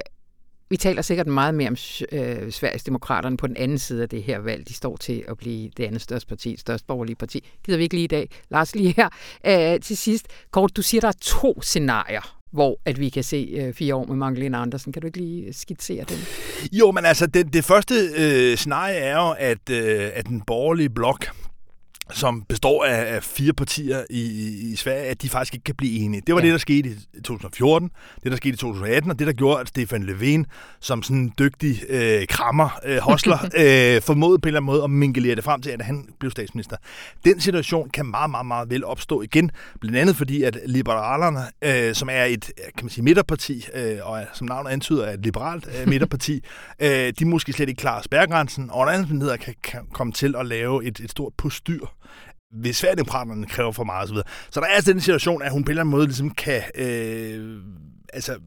vi taler sikkert meget mere om øh, Sveriges Demokraterne på den anden side af det her valg. De står til at blive det andet største parti, største borgerlige parti. Gider vi ikke lige i dag. Lars, lige her. Øh, til sidst, Kort, du siger, der er to scenarier, hvor at vi kan se øh, fire år med Magdalene Andersen. Kan du ikke lige skitsere den? Jo, men altså, det, det første øh, scenarie er jo, at, øh, at den borgerlige blok som består af, af fire partier i, i Sverige, at de faktisk ikke kan blive enige. Det var ja. det, der skete i 2014, det, der skete i 2018, og det, der gjorde, at Stefan Löfven, som sådan en dygtig øh, krammer, øh, hostler, øh, formåede på en eller anden måde at mingelere det frem til, at han blev statsminister. Den situation kan meget, meget, meget vel opstå igen, blandt andet fordi, at Liberalerne, øh, som er et kan man sige, midterparti, øh, og som navnet antyder er et liberalt øh, midterparti, øh, de måske slet ikke klarer spærregrænsen, og under anden kan, kan komme til at lave et, et stort postyr hvis Sverigedemokraterne kræver for meget osv. Så der er altså den situation, at hun på en eller anden måde ligesom kan øh, altså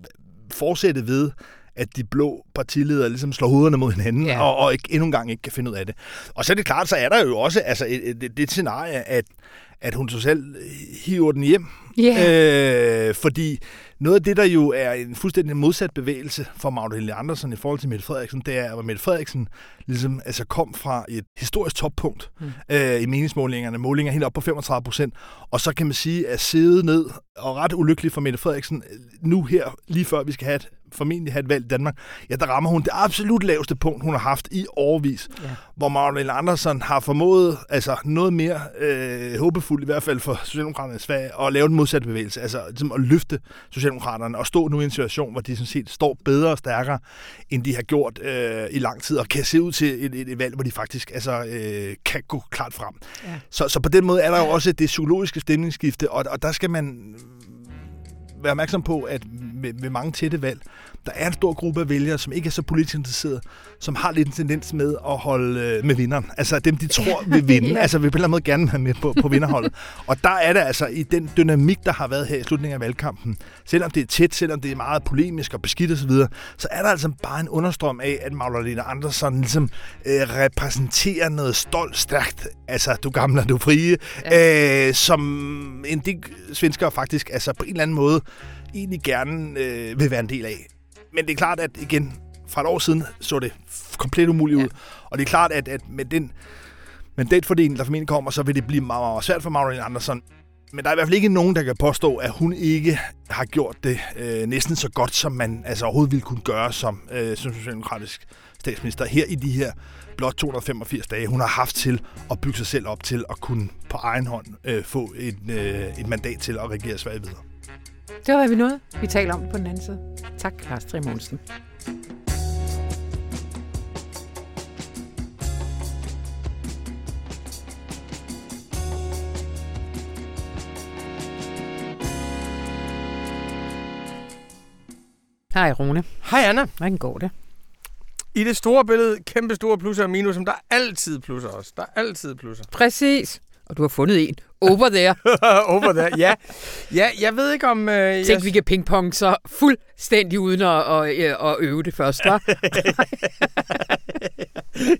fortsætte ved, at de blå partiledere ligesom slår hovederne mod hinanden, ja. og, og ikke, endnu en gang ikke kan finde ud af det. Og så er det klart, så er der jo også altså, et, et, det scenarie, at, at hun så selv hiver den hjem. Yeah. Øh, fordi noget af det, der jo er en fuldstændig modsat bevægelse for Magdalene Andersen i forhold til Mette Frederiksen, det er, at Mette Frederiksen ligesom, altså kom fra et historisk toppunkt mm. øh, i meningsmålingerne, målinger helt op på 35 procent, og så kan man sige, at sidde ned og ret ulykkelig for Mette Frederiksen nu her, lige før vi skal have et formentlig have et valg i Danmark, ja, der rammer hun det absolut laveste punkt, hun har haft i overvis. Ja. Hvor Magdalene Andersen har formået altså noget mere øh, håbefuldt, i hvert fald for Socialdemokraterne i Sverige, at lave den modsatte bevægelse. Altså ligesom at løfte Socialdemokraterne og stå nu i en situation, hvor de sådan set står bedre og stærkere, end de har gjort øh, i lang tid, og kan se ud til et, et, et valg, hvor de faktisk altså, øh, kan gå klart frem. Ja. Så, så på den måde er der jo også det psykologiske stemningsskifte, og, og der skal man være opmærksom på, at med, med mange tætte valg, der er en stor gruppe af vælgere, som ikke er så politisk interesserede, som har lidt en tendens med at holde øh, med vinderen. Altså dem, de tror vil vinde. ja. Altså vil på en eller anden måde gerne være med på, på vinderholdet. Og der er det altså i den dynamik, der har været her i slutningen af valgkampen, selvom det er tæt, selvom det er meget polemisk og beskidt osv., så, så er der altså bare en understrøm af, at Magdalena Andersson ligesom øh, repræsenterer noget stolt, stærkt, altså du gamle, du frie, ja. øh, som en del svenskere faktisk altså på en eller anden måde egentlig gerne øh, vil være en del af. Men det er klart, at igen, fra et år siden så det komplet umuligt ja. ud. Og det er klart, at, at med den mandatfordeling, der formentlig kommer, så vil det blive meget, meget svært for Magdalene Andersen. Men der er i hvert fald ikke nogen, der kan påstå, at hun ikke har gjort det øh, næsten så godt, som man altså, overhovedet ville kunne gøre som, øh, som socialdemokratisk statsminister her i de her blot 285 dage, hun har haft til at bygge sig selv op til at kunne på egen hånd øh, få et, øh, et mandat til at regere Sverige videre. Det var, hvad vi nåede. Vi taler om det på den anden side. Tak, Lars Trimonsen. Hej Rune. Hej Anna. Hvordan går det? I det store billede, kæmpe store plusser og minus, som der er altid plusser også. Der er altid plusser. Præcis. Og du har fundet en. Over there. Over there, ja. Ja, jeg ved ikke om... Øh, Tænk, jeg... vi kan pingpong så fuldstændig uden at, at, at øve det først, hva'?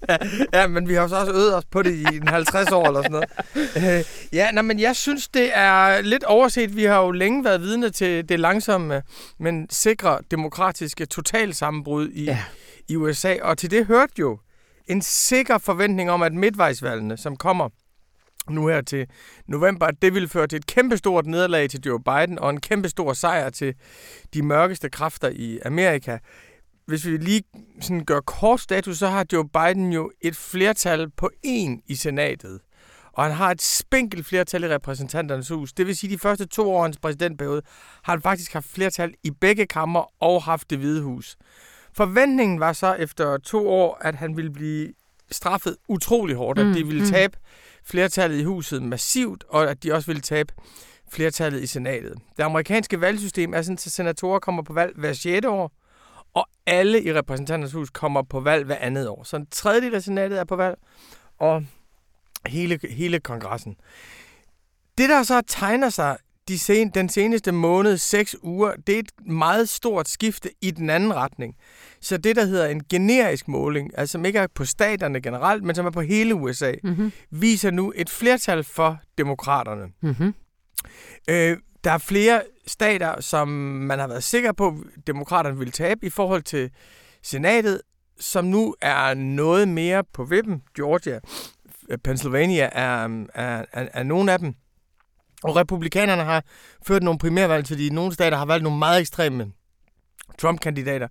ja, ja, men vi har så også øvet os på det i en 50 år eller sådan noget. Øh, ja, nej, men jeg synes, det er lidt overset. Vi har jo længe været vidne til det langsomme, men sikre demokratiske totalsammenbrud i, ja. i USA. Og til det hørte jo en sikker forventning om, at midtvejsvalgene, som kommer nu her til november, det ville føre til et kæmpestort nederlag til Joe Biden og en kæmpestor sejr til de mørkeste kræfter i Amerika. Hvis vi lige sådan gør kort status, så har Joe Biden jo et flertal på en i senatet. Og han har et spinkelt flertal i repræsentanternes hus. Det vil sige, at de første to år af hans præsidentperiode har han faktisk haft flertal i begge kammer og haft det hvide hus. Forventningen var så efter to år, at han ville blive straffet utrolig hårdt, mm, at de ville mm flertallet i huset massivt, og at de også ville tabe flertallet i senatet. Det amerikanske valgsystem er sådan, at senatorer kommer på valg hver 6. år, og alle i repræsentanternes hus kommer på valg hver andet år. Så en tredjedel af senatet er på valg, og hele, hele kongressen. Det, der så tegner sig de sen, den seneste måned, seks uger, det er et meget stort skifte i den anden retning. Så det, der hedder en generisk måling, altså som ikke er på staterne generelt, men som er på hele USA, mm-hmm. viser nu et flertal for demokraterne. Mm-hmm. Øh, der er flere stater, som man har været sikker på, at demokraterne vil tabe i forhold til senatet, som nu er noget mere på vippen. Georgia, Pennsylvania er, er, er, er nogle af dem. Og republikanerne har ført nogle primærvalg, fordi nogle stater har valgt nogle meget ekstreme Trump-kandidater,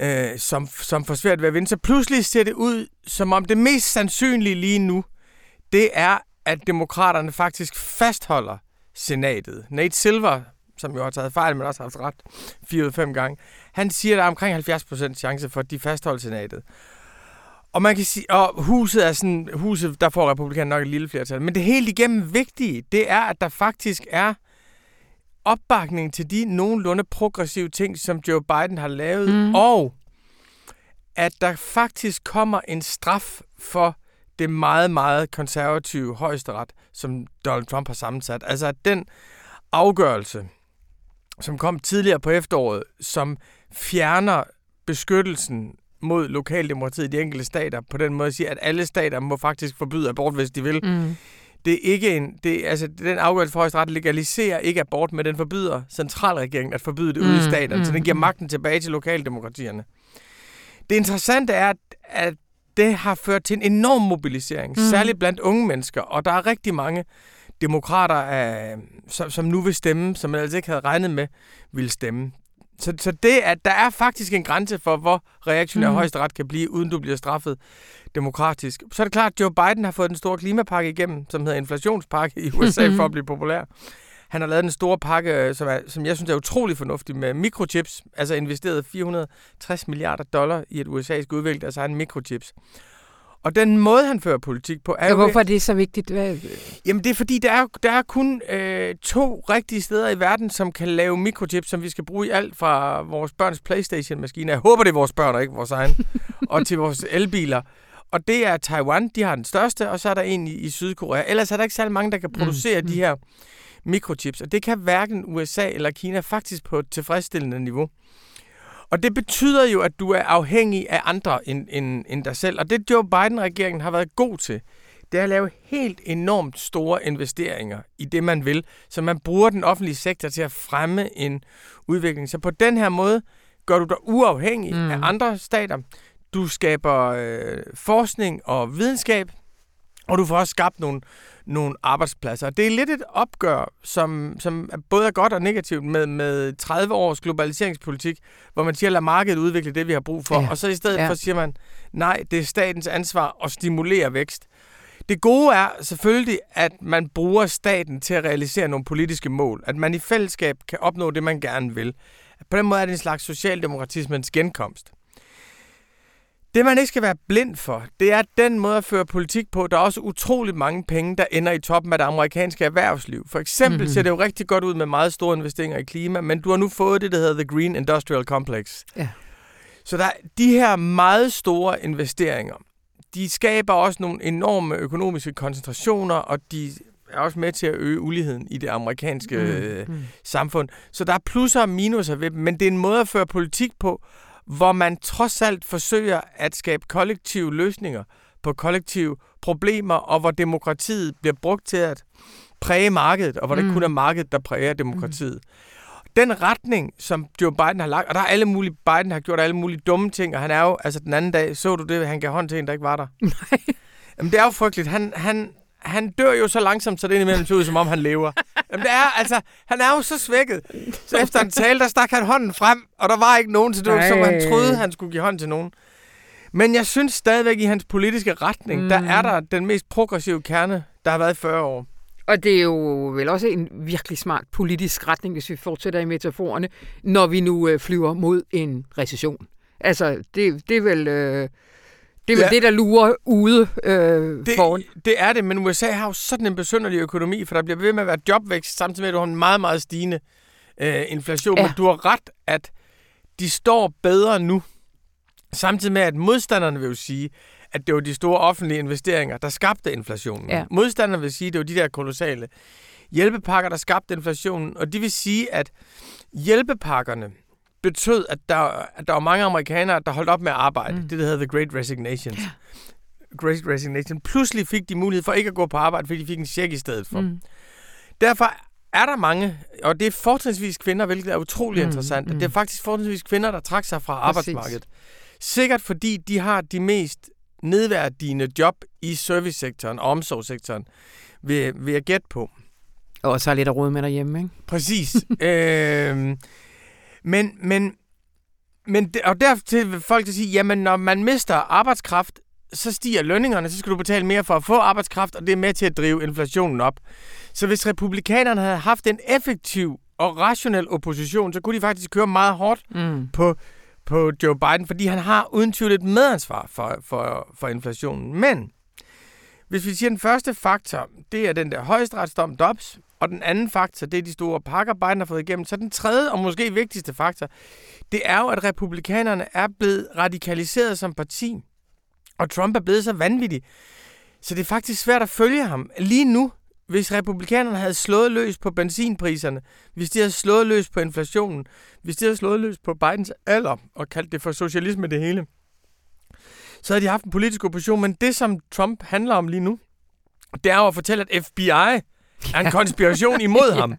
øh, som, som får svært ved at vinde. Så pludselig ser det ud, som om det mest sandsynlige lige nu, det er, at demokraterne faktisk fastholder senatet. Nate Silver, som jo har taget fejl, men også har haft ret 4 ud 5 gange, han siger, at der er omkring 70% chance for, at de fastholder senatet. Og man kan sige, og huset er sådan, huset, der får republikanerne nok et lille flertal. Men det helt igennem vigtige, det er, at der faktisk er opbakning til de nogenlunde progressive ting, som Joe Biden har lavet, mm. og at der faktisk kommer en straf for det meget, meget konservative højesteret, som Donald Trump har sammensat. Altså at den afgørelse, som kom tidligere på efteråret, som fjerner beskyttelsen mod lokaldemokratiet i de enkelte stater, på den måde at sige, at alle stater må faktisk forbyde abort, hvis de vil. Mm. Det er ikke en, det, altså, den afgørelse for højesteret legaliserer ikke abort, men den forbyder centralregeringen at forbyde det mm. ude i staterne, mm. så den giver magten tilbage til lokaldemokratierne. Det interessante er, at, at det har ført til en enorm mobilisering, mm. særligt blandt unge mennesker, og der er rigtig mange demokrater, af, som, som nu vil stemme, som man altså ikke havde regnet med ville stemme. Så, så det, at der er faktisk en grænse for, hvor reaktionær mm. højesteret kan blive, uden du bliver straffet demokratisk. Så er det klart, at Joe Biden har fået den store klimapakke igennem, som hedder inflationspakke i USA for at blive populær. Han har lavet en stor pakke, øh, som, er, som jeg synes er utrolig fornuftig, med mikrochips. Altså investeret 460 milliarder dollar i, at USA skal udvikle deres egen mikrochips. Og den måde, han fører politik på, er ja, hvorfor er det så vigtigt? Hvad? Jamen, det er fordi, der er, der er kun øh, to rigtige steder i verden, som kan lave mikrochips, som vi skal bruge i alt fra vores børns Playstation-maskiner. Jeg håber, det er vores børn, og ikke vores egen. og til vores elbiler. Og det er Taiwan, de har den største, og så er der en i, i Sydkorea. Ellers er der ikke særlig mange, der kan producere mm. de her mikrochips. Og det kan hverken USA eller Kina faktisk på et tilfredsstillende niveau. Og det betyder jo, at du er afhængig af andre end, end, end dig selv. Og det Joe Biden-regeringen har været god til, det er at lave helt enormt store investeringer i det, man vil. Så man bruger den offentlige sektor til at fremme en udvikling. Så på den her måde gør du dig uafhængig mm. af andre stater. Du skaber øh, forskning og videnskab, og du får også skabt nogle, nogle arbejdspladser. Det er lidt et opgør, som, som både er godt og negativt med, med 30 års globaliseringspolitik, hvor man siger, lad markedet udvikle det, vi har brug for. Ja. Og så i stedet ja. for siger man, nej, det er statens ansvar at stimulere vækst. Det gode er selvfølgelig, at man bruger staten til at realisere nogle politiske mål. At man i fællesskab kan opnå det, man gerne vil. På den måde er det en slags socialdemokratismens genkomst. Det, man ikke skal være blind for, det er den måde at føre politik på. Der er også utroligt mange penge, der ender i toppen af det amerikanske erhvervsliv. For eksempel mm-hmm. ser det jo rigtig godt ud med meget store investeringer i klima, men du har nu fået det, der hedder The Green Industrial Complex. Ja. Så der, de her meget store investeringer, de skaber også nogle enorme økonomiske koncentrationer, og de er også med til at øge uligheden i det amerikanske mm. Mm. samfund. Så der er plusser og minuser ved dem, men det er en måde at føre politik på, hvor man trods alt forsøger at skabe kollektive løsninger på kollektive problemer, og hvor demokratiet bliver brugt til at præge markedet, og hvor mm. det kun er markedet, der præger demokratiet. Mm. Den retning, som Joe Biden har lagt, og der er alle mulige, Biden har gjort alle mulige dumme ting, og han er jo, altså den anden dag, så du det, han gav hånd til en, der ikke var der? Nej. Jamen det er jo frygteligt. Han, han, han dør jo så langsomt, så det indimellem ser ud, som om han lever. Jamen, det er, altså, han er jo så svækket. Så efter en tale, der stak han hånden frem, og der var ikke nogen til det, som han troede, han skulle give hånd til nogen. Men jeg synes stadigvæk, i hans politiske retning, mm. der er der den mest progressive kerne, der har været i 40 år. Og det er jo vel også en virkelig smart politisk retning, hvis vi fortsætter i metaforerne, når vi nu øh, flyver mod en recession. Altså, det, det er vel... Øh, det er vel ja. det, der lurer ude øh, det, foran. Det er det, men USA har jo sådan en besynderlig økonomi, for der bliver ved med at være jobvækst, samtidig med, at du har en meget, meget stigende øh, inflation. Ja. Men du har ret, at de står bedre nu, samtidig med, at modstanderne vil jo sige, at det var de store offentlige investeringer, der skabte inflationen. Ja. Modstanderne vil sige, at det var de der kolossale hjælpepakker, der skabte inflationen, og de vil sige, at hjælpepakkerne betød, at der, at der var mange amerikanere, der holdt op med at arbejde. Mm. Det, der hedder The Great Resignation. Ja. Great Resignation. Pludselig fik de mulighed for ikke at gå på arbejde, fordi de fik en check i stedet for. Mm. Derfor er der mange, og det er fortrinsvis kvinder, hvilket er utrolig mm. interessant. Mm. Det er faktisk fortrinsvis kvinder, der trækker sig fra Præcis. arbejdsmarkedet. Sikkert fordi de har de mest nedværdigende job i servicesektoren og omsorgssektoren, vil, vil jeg gætte på. Og så er lidt at råde med derhjemme, ikke? Præcis. øhm, men, men, men, og dertil vil folk til sige, jamen når man mister arbejdskraft, så stiger lønningerne, så skal du betale mere for at få arbejdskraft, og det er med til at drive inflationen op. Så hvis republikanerne havde haft en effektiv og rationel opposition, så kunne de faktisk køre meget hårdt Mm. på, på Joe Biden, fordi han har uden tvivl et medansvar for, for, for inflationen. Men hvis vi siger, den første faktor, det er den der højesteretsdom Dobbs, og den anden faktor, det er de store pakker, Biden har fået igennem. Så den tredje og måske vigtigste faktor, det er jo, at republikanerne er blevet radikaliseret som parti. Og Trump er blevet så vanvittig. Så det er faktisk svært at følge ham. Lige nu, hvis republikanerne havde slået løs på benzinpriserne, hvis de havde slået løs på inflationen, hvis de havde slået løs på Bidens alder og kaldt det for socialisme det hele, så havde de haft en politisk opposition. Men det, som Trump handler om lige nu, det er jo at fortælle, at FBI er en konspiration imod ham.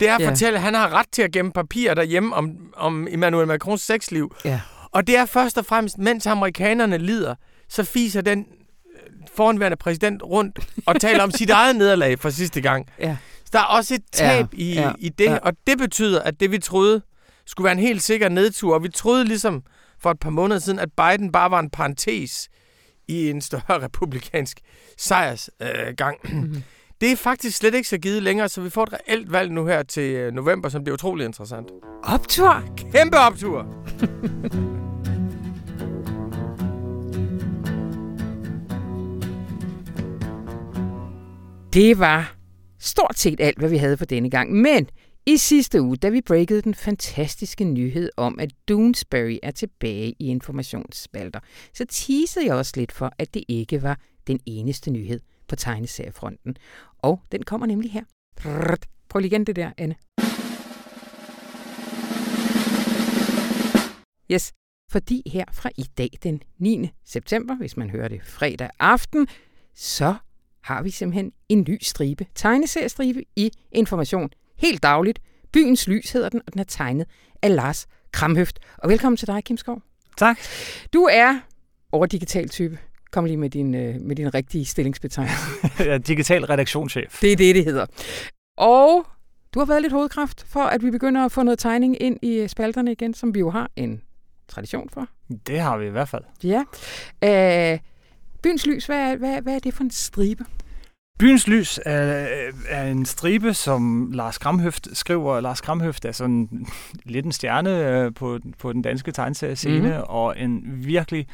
Det er at Ja. fortælle, at han har ret til at gemme papirer derhjemme om, om Emmanuel Macrons sexliv. Ja. Og det er først og fremmest, mens amerikanerne lider, så fiser den øh, foranværende præsident rundt og taler om sit eget nederlag fra sidste gang. Ja. Så der er også et tab Ja, i, ja, i det, ja. og det betyder, at det vi troede skulle være en helt sikker nedtur, og vi troede ligesom for et par måneder siden, at Biden bare var en parentes i en større republikansk sejrsgang. Øh, gang. Mhm. Det er faktisk slet ikke så givet længere, så vi får et reelt valg nu her til øh, november, som bliver utrolig interessant. Optur! Kæmpe optur! Det var stort set alt, hvad vi havde for denne gang. Men i sidste uge, da vi breakede den fantastiske nyhed om, at Doonesbury er tilbage i informationsspalter, så teasede jeg også lidt for, at det ikke var den eneste nyhed på tegneseriefronten. Og den kommer nemlig her. Prøv lige igen det der, Anne. Yes, fordi her fra i dag, den 9. september, hvis man hører det fredag aften, så har vi simpelthen en ny stribe, tegneseriestribe i Information. Helt dagligt. Byens Lys hedder den, og den er tegnet af Lars Kramhøft. Og velkommen til dig, Kim Skov. Tak. Du er overdigital type. Kom lige med din, øh, med din rigtige stillingsbetegnelse. Digital redaktionschef. Det er det, det hedder. Og du har været lidt hovedkraft for, at vi begynder at få noget tegning ind i øh, spalterne igen, som vi jo har en tradition for. Det har vi i hvert fald. Ja. Øh, Byens Lys, hvad er, hvad, hvad er det for en stribe? Byens Lys er, er en stribe, som Lars Kramhøft skriver. Lars Kramhøft er sådan lidt en stjerne øh, på, på den danske tegneseriescene, mm-hmm. og en virkelig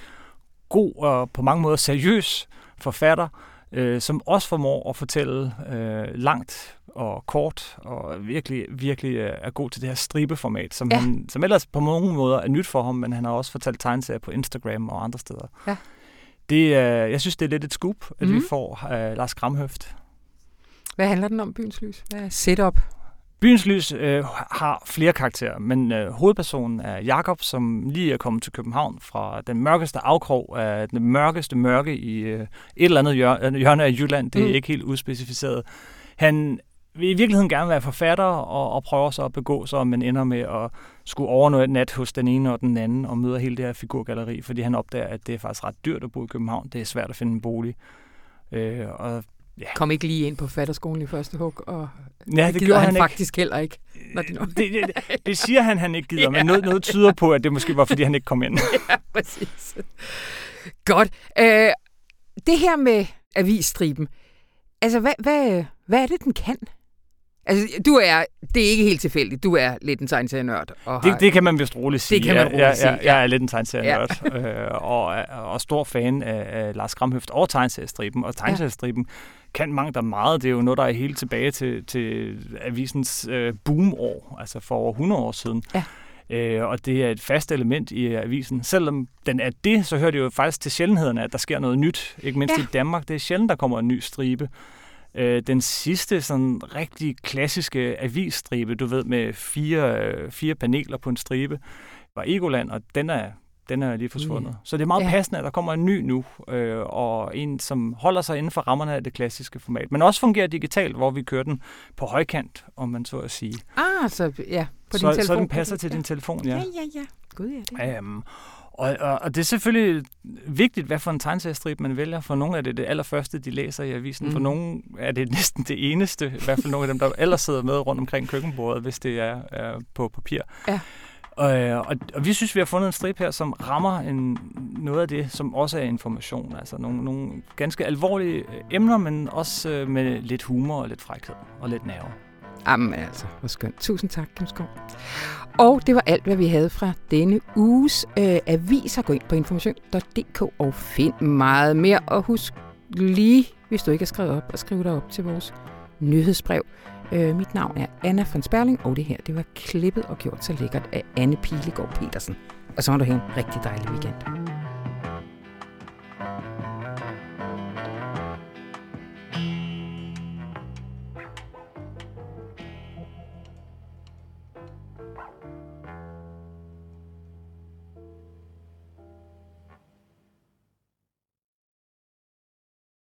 god og på mange måder seriøs forfatter, øh, som også formår at fortælle øh, langt og kort, og virkelig, virkelig øh, er god til det her stribeformat, som, Ja. han, som ellers på mange måder er nyt for ham, men han har også fortalt tegneserier på Instagram og andre steder. Ja. Det, er, jeg synes, det er lidt et scoop, at mm. vi Mhm. får øh, Lars Kramhøft. Hvad handler den om, Byens Lys? Hvad er setup? Byens Lys øh, har flere karakterer, men øh, hovedpersonen er Jakob, som lige er kommet til København fra den mørkeste afkrog af den mørkeste mørke i øh, et eller andet hjør- hjørne af Jylland. Det er Mm. ikke helt uspecificeret. Han vil i virkeligheden gerne være forfatter og, og prøver så at begå sig, men ender med at skulle nat hos den ene og den anden og møder hele det her figurgalleri, fordi han opdager, at det er faktisk ret dyrt at bo i København. Det er svært at finde en bolig. Øh, og Kom ikke lige ind på fatterskolen i første hug, og ja, det det gider han, han ikke. faktisk heller ikke. Når de nu... det, det, det siger han, han ikke gider, men noget, noget tyder på, at det måske var, fordi han ikke kom ind. ja, præcis. Godt. Øh, det her med avisstriben, altså hvad, hvad, hvad er det, den kan? Altså, du er, det er ikke helt tilfældigt, du er lidt en tegneserienørd. Og har, Det, det kan man vist roligt sige. kan man roligt jeg, jeg, sige, jeg, ja. jeg er lidt en tegneserienørd, øh, og, og stor fan af, af Lars Kramhøft og tegneseriestriben. Og tegneseriestriben kan mange der meget. Det er jo noget, der er helt tilbage til, til avisens øh, boomår, altså for over 100 år siden. Ja. Øh, og det er et fast element i avisen. Selvom den er det, så hører det jo faktisk til sjældenhederne, at der sker noget nyt. Ikke mindst Ja. i Danmark. Det er sjældent, der kommer en ny stribe. Øh, den sidste sådan rigtig klassiske avisstribe, du ved, med fire, øh, fire paneler på en stribe, var Egoland, og den er, den er lige forsvundet. Ja. Så det er meget Ja. ja. passende, at der kommer en ny nu, øh, og en, som holder sig inden for rammerne af det klassiske format, men også fungerer digitalt, hvor vi kører den på højkant, om man så at sige. Ah, så ja, på så, din telefon. så den passer til din telefon, ja. Ja, ja, ja. Gud, ja. Det. Øhm, Og, og, og det er selvfølgelig vigtigt, hvad for en tegneseriestrip man vælger. For nogle er det det allerførste, de læser i avisen. Mm. For nogle er det næsten det eneste, i hvert fald nogle af dem, der ellers sidder med rundt omkring køkkenbordet, hvis det er, er på papir. Ja. Og, og, og vi synes, vi har fundet en strip her, som rammer en, noget af det, som også er information. Altså nogle, nogle ganske alvorlige emner, men også øh, med lidt humor og lidt frækhed og lidt nerve. Jamen altså, hvor skønt. Tusind tak, Kim Skov. Og det var alt, hvad vi havde fra denne uges øh, aviser. Gå ind på information.dk og find meget mere. Og husk lige, hvis du ikke har skrevet op, at skrive dig op til vores nyhedsbrev. Øh, mit navn er Anna von Sperling, og det her det var klippet og gjort så lækkert af Anne Pilegaard Petersen. Og så må du have en rigtig dejlig weekend.